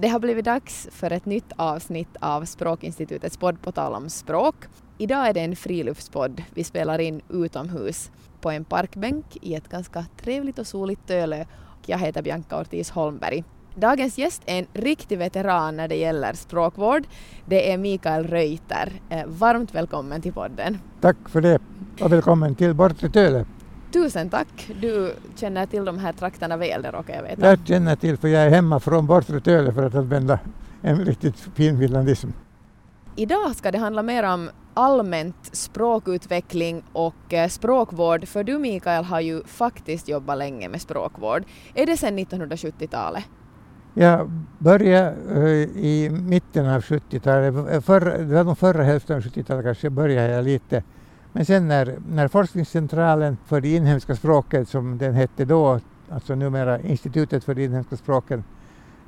Det har blivit dags för ett nytt avsnitt av Språkinstitutets podd På tal om språk. Idag är det en friluftspodd. Vi spelar in utomhus på en parkbänk i ett ganska trevligt och soligt Tölö. Jag heter Bianca Ortiz Holmberg. Dagens gäst är en riktig veteran när det gäller språkvård. Det är Mikael Reuter. Eh, varmt välkommen till podden. Tack för det och välkommen till Bortre Töle. Tusen tack. Du känner till de här trakterna väl, det råkar jag veta. Jag känner till för jag är hemma från Bortre Tölö för att använda en riktigt fin finlandism. Idag ska det handla mer om allmänt språkutveckling och eh, språkvård, för du Mikael har ju faktiskt jobbat länge med språkvård. Är det sedan 1970-talet? Jag började uh, i mitten av 70-talet, för, det var nog förra hälften av 70-talet kanske började jag lite. Men sen när, när Forskningscentralen för de inhemska språken, som den hette då, alltså numera Institutet för de inhemska språken,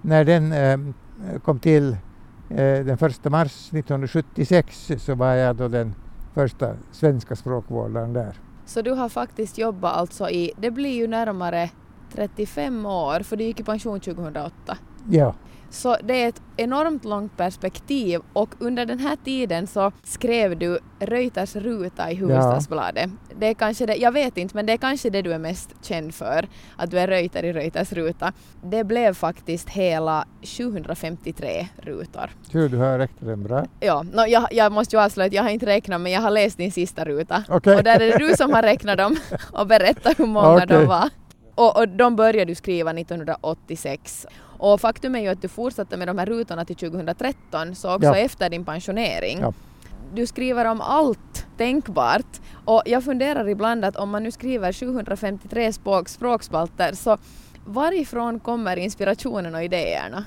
när den uh, kom till Eh, den 1 mars 1976 så var jag då den första svenska språkvårdaren där. Så du har faktiskt jobbat alltså i, det blir ju närmare 35 år, för du gick i pension 2008. Ja. Så det är ett enormt långt perspektiv och under den här tiden så skrev du Reuters ruta i Hufvudstadsbladet. Ja. Det är kanske det, jag vet inte, men det är kanske det du är mest känd för, att du är Reuter i Reuters ruta. Det blev faktiskt hela 753 rutor. Hur du har räknat den bra. Ja, no, jag, jag måste ju avslöja att jag har inte räknat men jag har läst din sista ruta. Okay. Och där är det du som har räknat dem och berättat hur många okay. de var. Och, och de började du skriva 1986. Och faktum är ju att du fortsatte med de här rutorna till 2013, så också ja. efter din pensionering. Ja. Du skriver om allt tänkbart och jag funderar ibland att om man nu skriver 753 språk, språkspalter så varifrån kommer inspirationen och idéerna?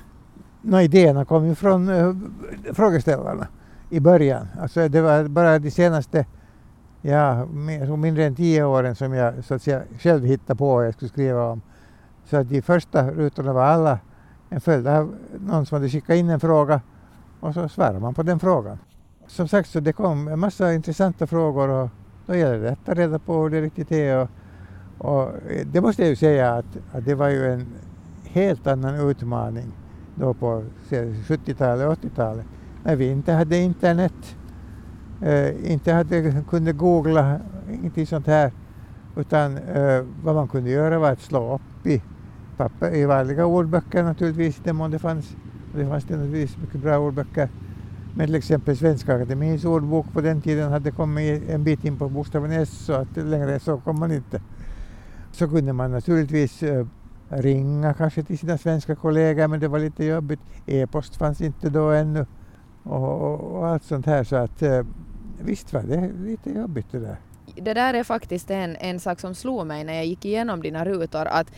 No, idéerna kom ju från uh, frågeställarna i början. Alltså det var bara de senaste ja, mindre än tio åren som jag så att säga, själv hittade på vad jag skulle skriva om. Så att de första rutorna var alla en följd av någon som hade skickat in en fråga och så svarade man på den frågan. Som sagt så det kom en massa intressanta frågor och då gäller det att ta reda på hur det riktigt är. Och, och eh, det måste jag ju säga att, att det var ju en helt annan utmaning då på 70-talet och 80-talet när vi inte hade internet, eh, inte hade, kunde googla, ingenting sånt här. Utan eh, vad man kunde göra var att slå upp i papper, i vanliga ordböcker naturligtvis, i den mån det fanns. Det fanns det naturligtvis mycket bra ordböcker. Men till exempel Svenska Akademiens ordbok på den tiden hade kommit en bit in på bokstaven S så att längre så kom man inte. Så kunde man naturligtvis eh, ringa kanske till sina svenska kollegor men det var lite jobbigt. E-post fanns inte då ännu och, och, och allt sånt här så att eh, visst var det lite jobbigt det där. Det där är faktiskt en, en sak som slog mig när jag gick igenom dina rutor att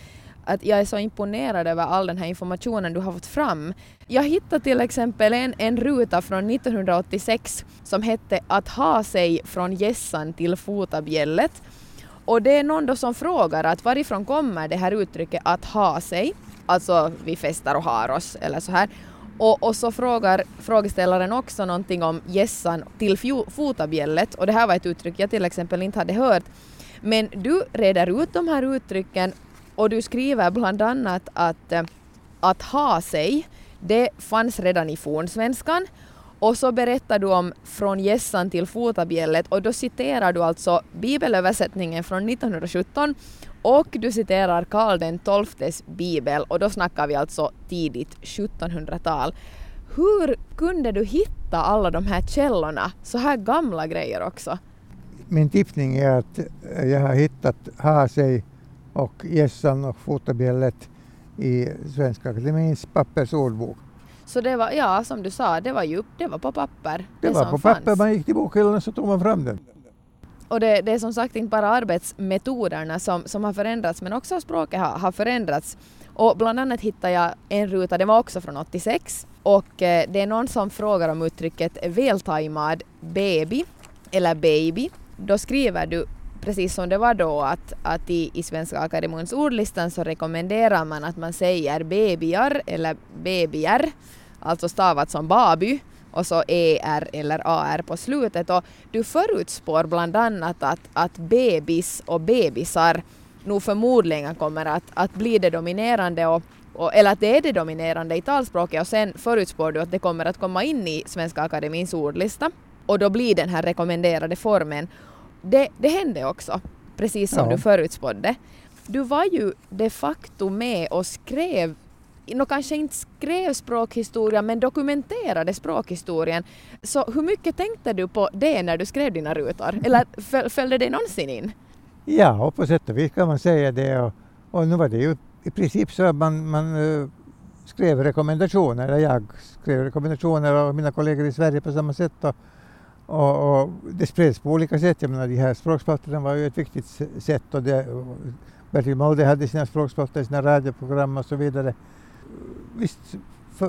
att jag är så imponerad över all den här informationen du har fått fram. Jag hittade till exempel en, en ruta från 1986 som hette Att ha sig från gässan till fotabjället. Och det är någon då som frågar att varifrån kommer det här uttrycket att ha sig? Alltså vi festar och har oss eller så här. Och, och, så frågar frågeställaren också någonting om gässan till fotabjället och det här var ett uttryck jag till exempel inte hade hört. Men du reder ut de här uttrycken och du skriver bland annat att eh, att ha sig, det fanns redan i fornsvenskan. Och så berättar du om från gässan till fotabjället. Och då citerar du alltså bibelöversättningen från 1917 och du citerar Karl den XIIs bibel. Och då snackar vi alltså tidigt 1700-tal. Hur kunde du hitta alla de här källorna, så här gamla grejer också? Min tippning är att eh, jag har hittat ha sig och gässan och fotabjället i Svenska Akademins pappersordbok. Så det var, ja som du sa, det var ju det var på papper. Det, det var på fanns. papper, man gick till bokhyllan och så tog man fram den. Och det, det, är som sagt inte bara arbetsmetoderna som, som har förändrats men också språket har, har förändrats. Och bland annat hittade jag en ruta, den var också från 86 och eh, det är någon som frågar om uttrycket vältajmad baby eller baby. Då skriver du precis som det var då att, att i, i Svenska Akademins ordlistan så rekommenderar man att man säger bebiar eller bebier, alltså stavat som baby och så er eller ar på slutet och du förutspår bland annat att, att bebis och bebisar nog förmodligen kommer att, att bli det dominerande och och, eller att det är det dominerande i talspråket och sen förutspår du att det kommer att komma in i Svenska Akademins ordlista och då blir den här rekommenderade formen. Det, det hände också, precis som ja. du förutspådde. Du var ju de facto med och skrev no, kanske inte skrev språkhistoria men dokumenterade språkhistorien. Så hur mycket tänkte du på det när du skrev dina rutor? Eller följde det någonsin in? Ja, på sätt och vis kan man säga det. Och, och nu var det ju i princip så att man, man uh, skrev rekommendationer, eller jag skrev rekommendationer och mina kollegor i Sverige på samma sätt. Och, och, och det spreds på olika sätt. Jag menar, de här språkspalterna var ju ett viktigt sätt och det, Bertil Molde hade sina språkspalter, sina radioprogram och så vidare. Visst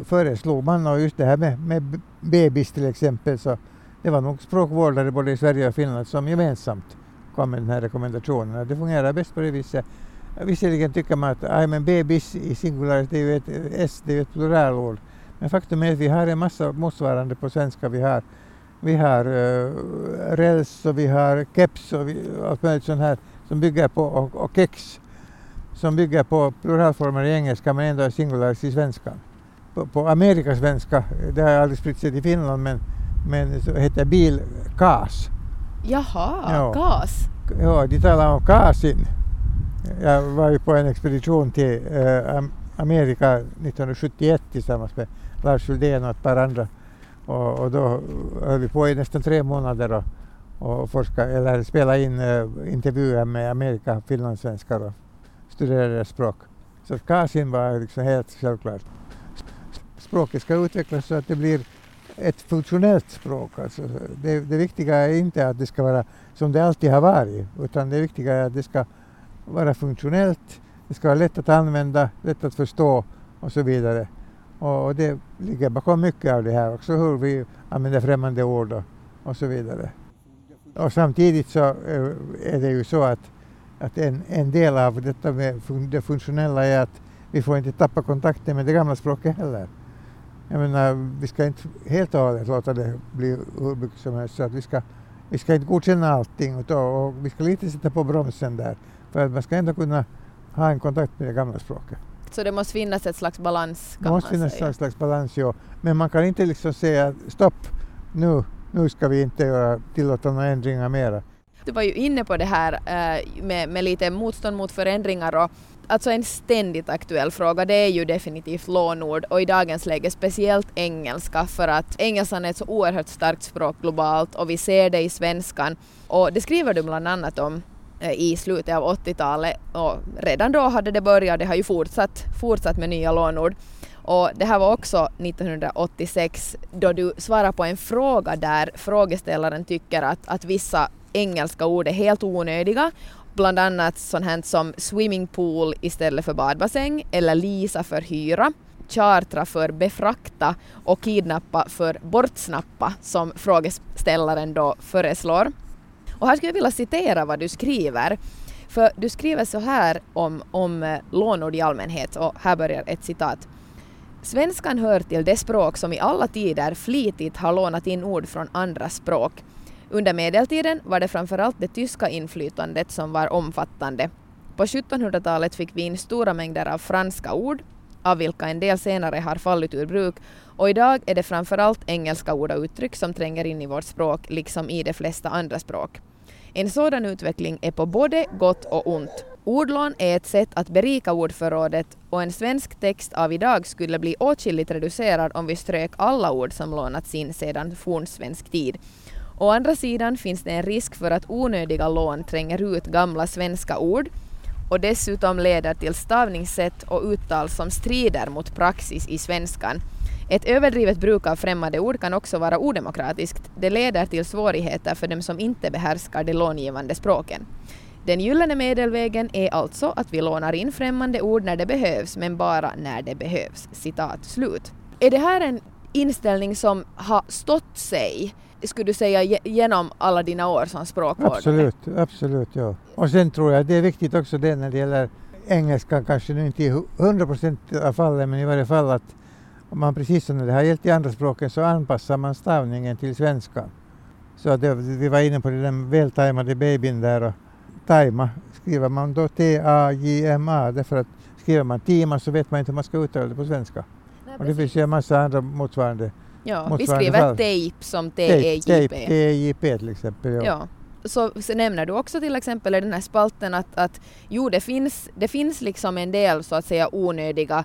föreslog man och just det här med, med bebis till exempel så det var nog språkvårdare både i Sverige och Finland som gemensamt kom med den här rekommendationen. Det fungerar bäst på det viset. Visserligen tycker man att aj, men bebis i singular, det är ju ett S, det är ett pluralord. Men faktum är att vi har en massa motsvarande på svenska. Vi har, vi har uh, räls och vi har keps och vi, allt möjligt sånt här som bygger på, och, och kex som bygger på pluralformer i engelska men ändå är singularis i svenska. På, på amerikasvenska, det har aldrig spritt sig till Finland men, men så heter bil KAS. Jaha, ja. KAS? Ja, de talar om KASin. Jag var ju på en expedition till äh, Amerika 1971 tillsammans med Lars Schuldén och ett par andra. Och, och då höll vi på i nästan tre månader och, och forska, eller spela in äh, intervjuer med Amerika, finlandssvenskar och studera deras språk. Så Kasin var liksom helt självklart. Språket ska utvecklas så att det blir ett funktionellt språk. Alltså det, det viktiga är inte att det ska vara som det alltid har varit, utan det viktiga är att det ska vara funktionellt, det ska vara lätt att använda, lätt att förstå och så vidare. Och, det ligger bakom mycket av det här också, hur vi använder främmande ord och, och så vidare. Och samtidigt så eh, är det ju så att att en, en del av detta med det funktionella är att vi får inte tappa kontakten med det gamla språket heller. Jag menar, vi ska inte helt och hållet låta det bli hur mycket som helst. Så att vi, ska, vi ska inte godkänna allting och, och vi ska lite sätta på bromsen där. För att man ska ändå kunna ha en kontakt med det gamla språket. Så det måste finnas ett slags balans? Det måste finnas säga. ett slags balans, ja. Men man kan inte liksom säga stopp, nu, nu ska vi inte göra, tillåta några ändringar mera. Du var ju inne på det här äh, med, med lite motstånd mot förändringar och alltså en ständigt aktuell fråga det är ju definitivt lånord och i dagens läge speciellt engelska för att engelskan är ett så oerhört starkt språk globalt och vi ser det i svenskan och det skriver du bland annat om Eh, i slutet av 80-talet och redan då hade det börjat, det har ju fortsatt, fortsatt med nya lånord. Och det här var också 1986 då du svarade på en fråga där frågeställaren tycker att, att vissa engelska ord är helt onödiga. Bland annat sånt här som swimmingpool istället för badbassäng eller Lisa för hyra chartra för befrakta och kidnappa för bortsnappa som frågeställaren då föreslår. Och här skulle jag vilja citera vad du skriver. För du skriver så här om, om eh, lånord i allmänhet och här börjar ett citat. Svenskan hör till det språk som i alla tider flitigt har lånat in ord från andra språk under medeltiden var det framförallt det tyska inflytandet som var omfattande. På 1700-talet fick vi in stora mängder av franska ord, av vilka en del senare har fallit ur bruk, och idag är det framförallt engelska ord och uttryck som tränger in i vårt språk, liksom i de flesta andra språk. En sådan utveckling är på både gott och ont. Ordlån är ett sätt att berika ordförrådet och en svensk text av idag skulle bli åtskilligt reducerad om vi strök alla ord som lånats in sedan fornsvensk tid. Å andra sidan finns det en risk för att onödiga lån tränger ut gamla svenska ord och dessutom leder till stavningssätt och uttal som strider mot praxis i svenskan. Ett överdrivet bruk av främmande ord kan också vara odemokratiskt. Det leder till svårigheter för dem som inte behärskar de långivande språken. Den gyllene medelvägen är alltså att vi lånar in främmande ord när det behövs, men bara när det behövs. Citat slut. Är det här en inställning som har stått sig skulle du säga genom alla dina år som språkvårdare? Absolut, absolut ja. Och sen tror jag det är viktigt också det när det gäller engelska, kanske nu inte i hundra procent av fallen, men i varje fall att man precis som när det har gällt i andra språken så anpassar man stavningen till svenska. Så det, vi var inne på den vältajmade babyn där och tajma skriver man då T-A-J-M-A därför att skriver man Tima så vet man inte hur man ska uttala det på svenska. Nej, Och det finns ju en massa andra motsvarande. Ja, vi skriver fall. tape som Tape, T-E-J-P. T-E-J-P till exempel. Ja. Ja. Så, så nämner du också till exempel i den här spalten att, att jo, det finns, det finns liksom en del så att säga onödiga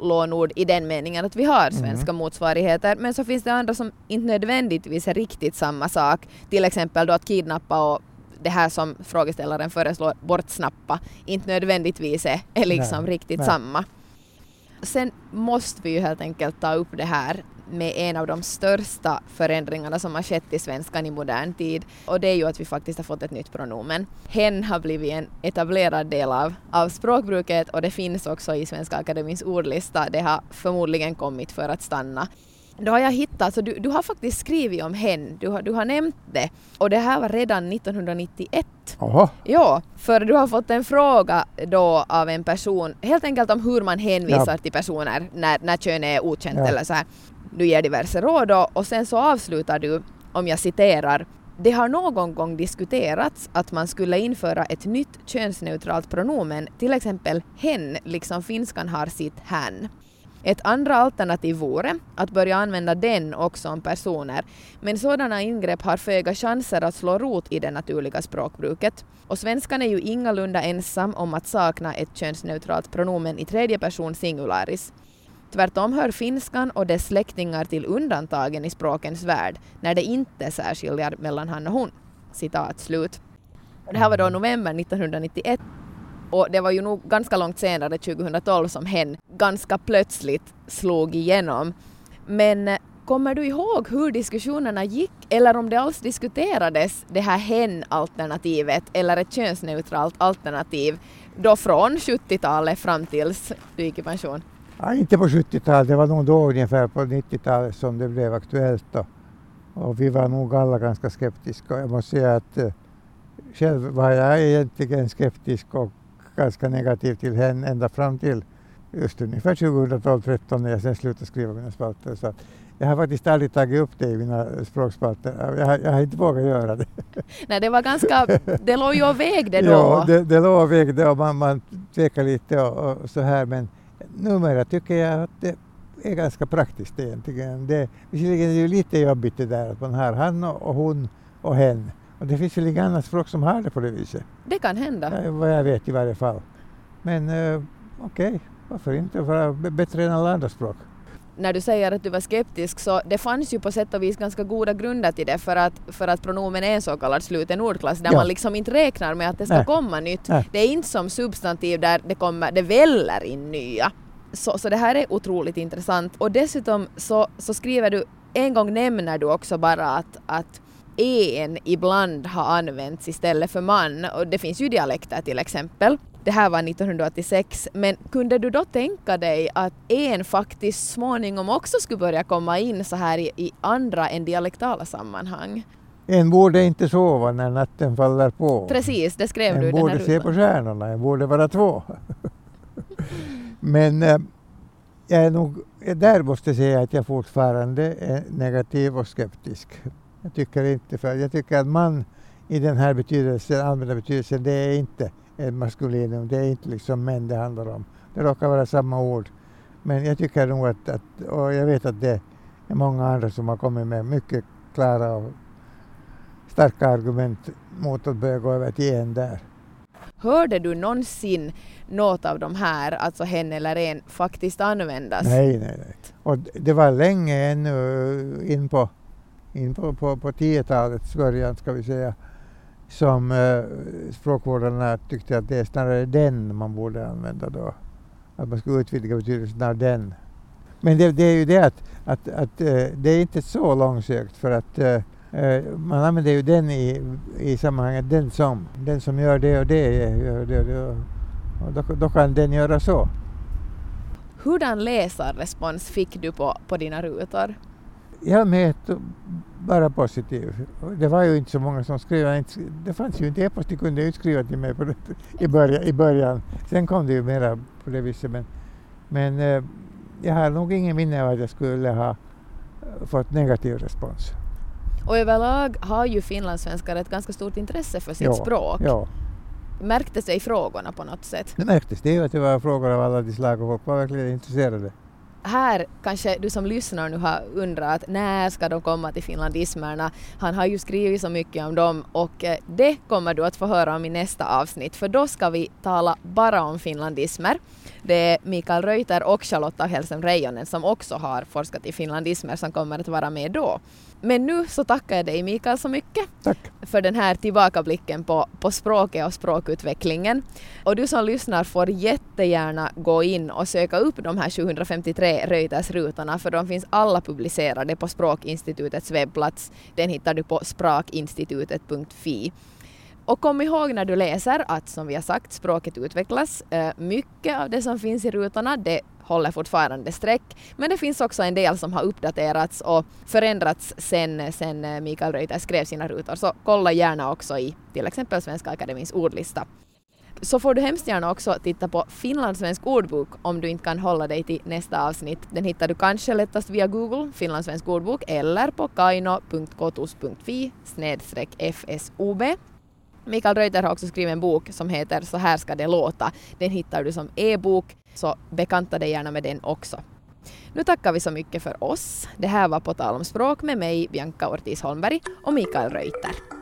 lånord i den meningen att vi har svenska motsvarigheter, men så finns det andra som inte nödvändigtvis är riktigt samma sak. Till exempel då att kidnappa och det här som frågeställaren föreslår, bortsnappa, inte nödvändigtvis är, är liksom Nej, riktigt nej. samma. Sen måste vi ju helt enkelt ta upp det här med en av de största förändringarna som har skett i svenskan i modern tid och det är ju att vi faktiskt har fått ett nytt pronomen. Hen har blivit en etablerad del av, av språkbruket och det finns också i Svenska Akademins ordlista. Det har förmodligen kommit för att stanna. Då har jag hittat, så du, du har faktiskt skrivit om hen, du har, du har nämnt det och det här var redan 1991. Jaha, Ja, för du har fått en fråga då av en person, helt enkelt om hur man hänvisar Ja. till personer när, när kön är okänt Ja. eller så här. Du ger diverse råd då, och sen så avslutar du, om jag citerar, det har någon gång diskuterats att man skulle införa ett nytt könsneutralt pronomen, till exempel hen, liksom finskan har sitt hän. Ett andra alternativ vore att börja använda den också om personer, men sådana ingrepp har föga chanser att slå rot i det naturliga språkbruket. Och svenskan är ju ingalunda ensam om att sakna ett könsneutralt pronomen i tredje person singularis. Tvärtom hör finskan och dess släktingar till undantagen i språkens värld när det inte särskiljer mellan han och hon. Citat slut. Och det här var då november 1991 och det var ju nog ganska långt senare, 2012, som hen ganska plötsligt slog igenom. Men eh, kommer du ihåg hur diskussionerna gick eller om det alls diskuterades det här hen-alternativet eller ett könsneutralt alternativ då från 70-talet fram tills du gick i pension? ja, inte på 70-talet, det var nog då ungefär på 90-talet som det blev aktuellt. Då. Och vi var nog alla ganska skeptiska. Och Jag måste säga att eh, själv var jag egentligen skeptisk och ganska negativ till henne ända fram till just ungefär 2012-13 när jag sen slutade skriva mina spalter. Så jag har faktiskt aldrig tagit upp det i mina språkspalter. Jag, har- jag har inte vågat göra det. Nej, det var ganska, det låg ju och vägde då. Ja, det, det låg och vägde och man, man tvekar lite och, och så här men numera tycker jag att det är ganska praktiskt egentligen. Det, visserligen är det ju lite jobbigt det där att man har han och, och hon och hen. Och det finns väl inga annat språk som har det på det viset. Det kan hända. Ja, vad jag vet i varje fall. Men eh, okej, varför inte vara bättre än alla andra språk? när du säger att du var skeptisk så det fanns ju på sätt och vis ganska goda grunder till det för att, för att pronomen är en så kallad sluten ordklass där Ja. man liksom inte räknar med att det ska Nej. komma nytt. Nej. Det är inte som substantiv där det, kommer, det väller in nya. Så, så det här är otroligt intressant och dessutom så, så skriver du, en gång nämner du också bara att, att en ibland har använts istället för man och det finns ju dialekter till exempel. Det här var 1986, men kunde du då tänka dig att en faktiskt småningom också skulle börja komma in så här i, i andra än dialektala sammanhang? En borde inte sova när natten faller på. Precis, det skrev du i En borde se på stjärnorna, en borde vara två. Men eh, jag är nog, där måste jag säga att jag fortfarande är negativ och skeptisk. Jag tycker inte, för jag tycker att man i den här betydelsen, allmänna betydelsen, det är inte ett maskulinum, det är inte liksom män det handlar om. Det råkar vara samma ord. Men jag tycker nog att, att och jag vet att det är många andra som har kommit med mycket klara och starka argument mot att börja gå över till en där. Hörde du någonsin något av de här, alltså hen eller en, faktiskt användas? Nej, nej, nej. Och det var länge ännu in på, in på, på, på 10-talets början, ska vi säga, som eh, språkvårdarna tyckte att det är snarare den man borde använda då. Att man skulle utvidga betydelsen av den. Men det, det är ju det att, att, att eh, det är inte så långsökt för att eh, eh, man använder ju den i, i sammanhanget den som. Den som gör det och det gör det och det. Och då, då kan den göra så. Hurdan läsarrespons fick du på, på dina rutor? Jag mäter bara positiv. Det var ju inte så många som skrev. Det fanns ju inte e-post, de kunde ju inte skriva till mig det, i, början, i början. Sen kom det ju mera på det viset. Men, men eh, jag har nog ingen minne av att jag skulle ha eh, fått negativ respons. Och överlag har ju finlandssvenskar ett ganska stort intresse för sitt Ja, språk. Ja, Märktes det i frågorna på något sätt? Det märktes det ju att det var frågor av alla de slag och folk var verkligen intresserade. Här kanske du som lyssnar nu har undrat när ska de komma till finlandismerna? Han har ju skrivit så mycket om dem och eh, det kommer du att få höra om i nästa avsnitt för då ska vi tala bara om finlandismer. Det är Mikael Reuter och Charlotta Hellström Reijonen som också har forskat i finlandismer som kommer att vara med då. Men nu så tackar jag dig Mikael så mycket Tack. för den här tillbakablicken på, på språket och språkutvecklingen. Och du som lyssnar får jättegärna gå in och söka upp de här 753 Reuters-rutorna för de finns alla publicerade på Språkinstitutets webbplats. Den hittar du på sprakinstitutet.fi. Och kom ihåg när du läser att som vi har sagt, språket utvecklas. Eh, mycket av det som finns i rutorna det håller fortfarande streck, men det finns också en del som har uppdaterats och förändrats sen, sen eh, Mikael Reuter skrev sina rutor, så kolla gärna också i till exempel Svenska Akademins ordlista. Så får du hemskt gärna också titta på Finlandssvensk ordbok om du inte kan hålla dig till nästa avsnitt. Den hittar du kanske lättast via Google, Finlandssvensk ordbok, eller på kaino.kotus.fi fsob. Mikael Reuter har också skrivit en bok som heter Så här ska det låta. Den hittar du som e-bok, så bekanta dig gärna med den också. Nu tackar vi så mycket för oss. Det här var På tal om språk med mig, Bianca Ortiz Holmberg och Mikael Reuter.